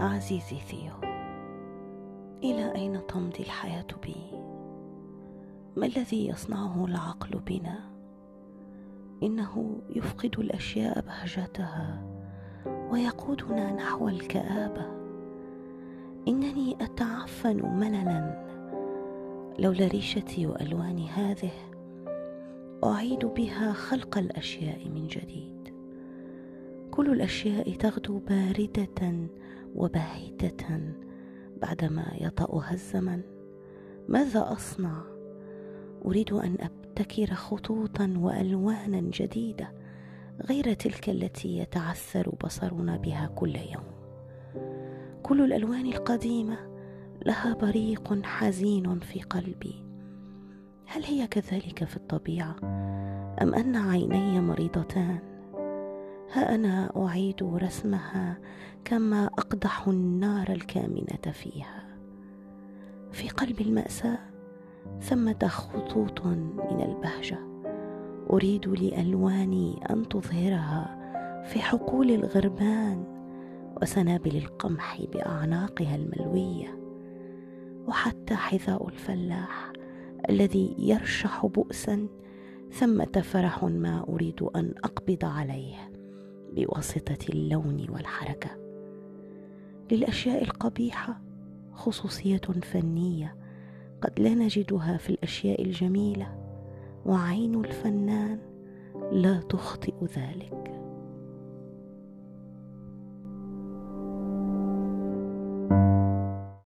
عزيزي ثيو إلى أين تمضي الحياة بي؟ ما الذي يصنعه العقل بنا؟ إنه يفقد الأشياء بهجتها ويقودنا نحو الكآبة. إنني أتعفن مللا لولا ريشتي والواني هذه أعيد بها خلق الأشياء من جديد. كل الأشياء تغدو باردة وباهته بعدما يطأها الزمن. ماذا أصنع؟ أريد أن أبتكر خطوطا وألوانا جديدة غير تلك التي يتعثر بصرنا بها كل يوم. كل الألوان القديمة لها بريق حزين في قلبي. هل هي كذلك في الطبيعة؟ أم أن عيني مريضتان؟ ها أنا أعيد رسمها كما أقدح النار الكامنة فيها. في قلب المأساة ثمة خطوط من البهجة. أريد لألواني أن تظهرها في حقول الغربان وسنابل القمح بأعناقها الملوية. وحتى حذاء الفلاح الذي يرشح بؤسا ثمة فرح ما أريد أن أقبض عليه. بواسطة اللون والحركة. للأشياء القبيحة خصوصية فنية قد لا نجدها في الأشياء الجميلة وعين الفنان لا تخطئ ذلك.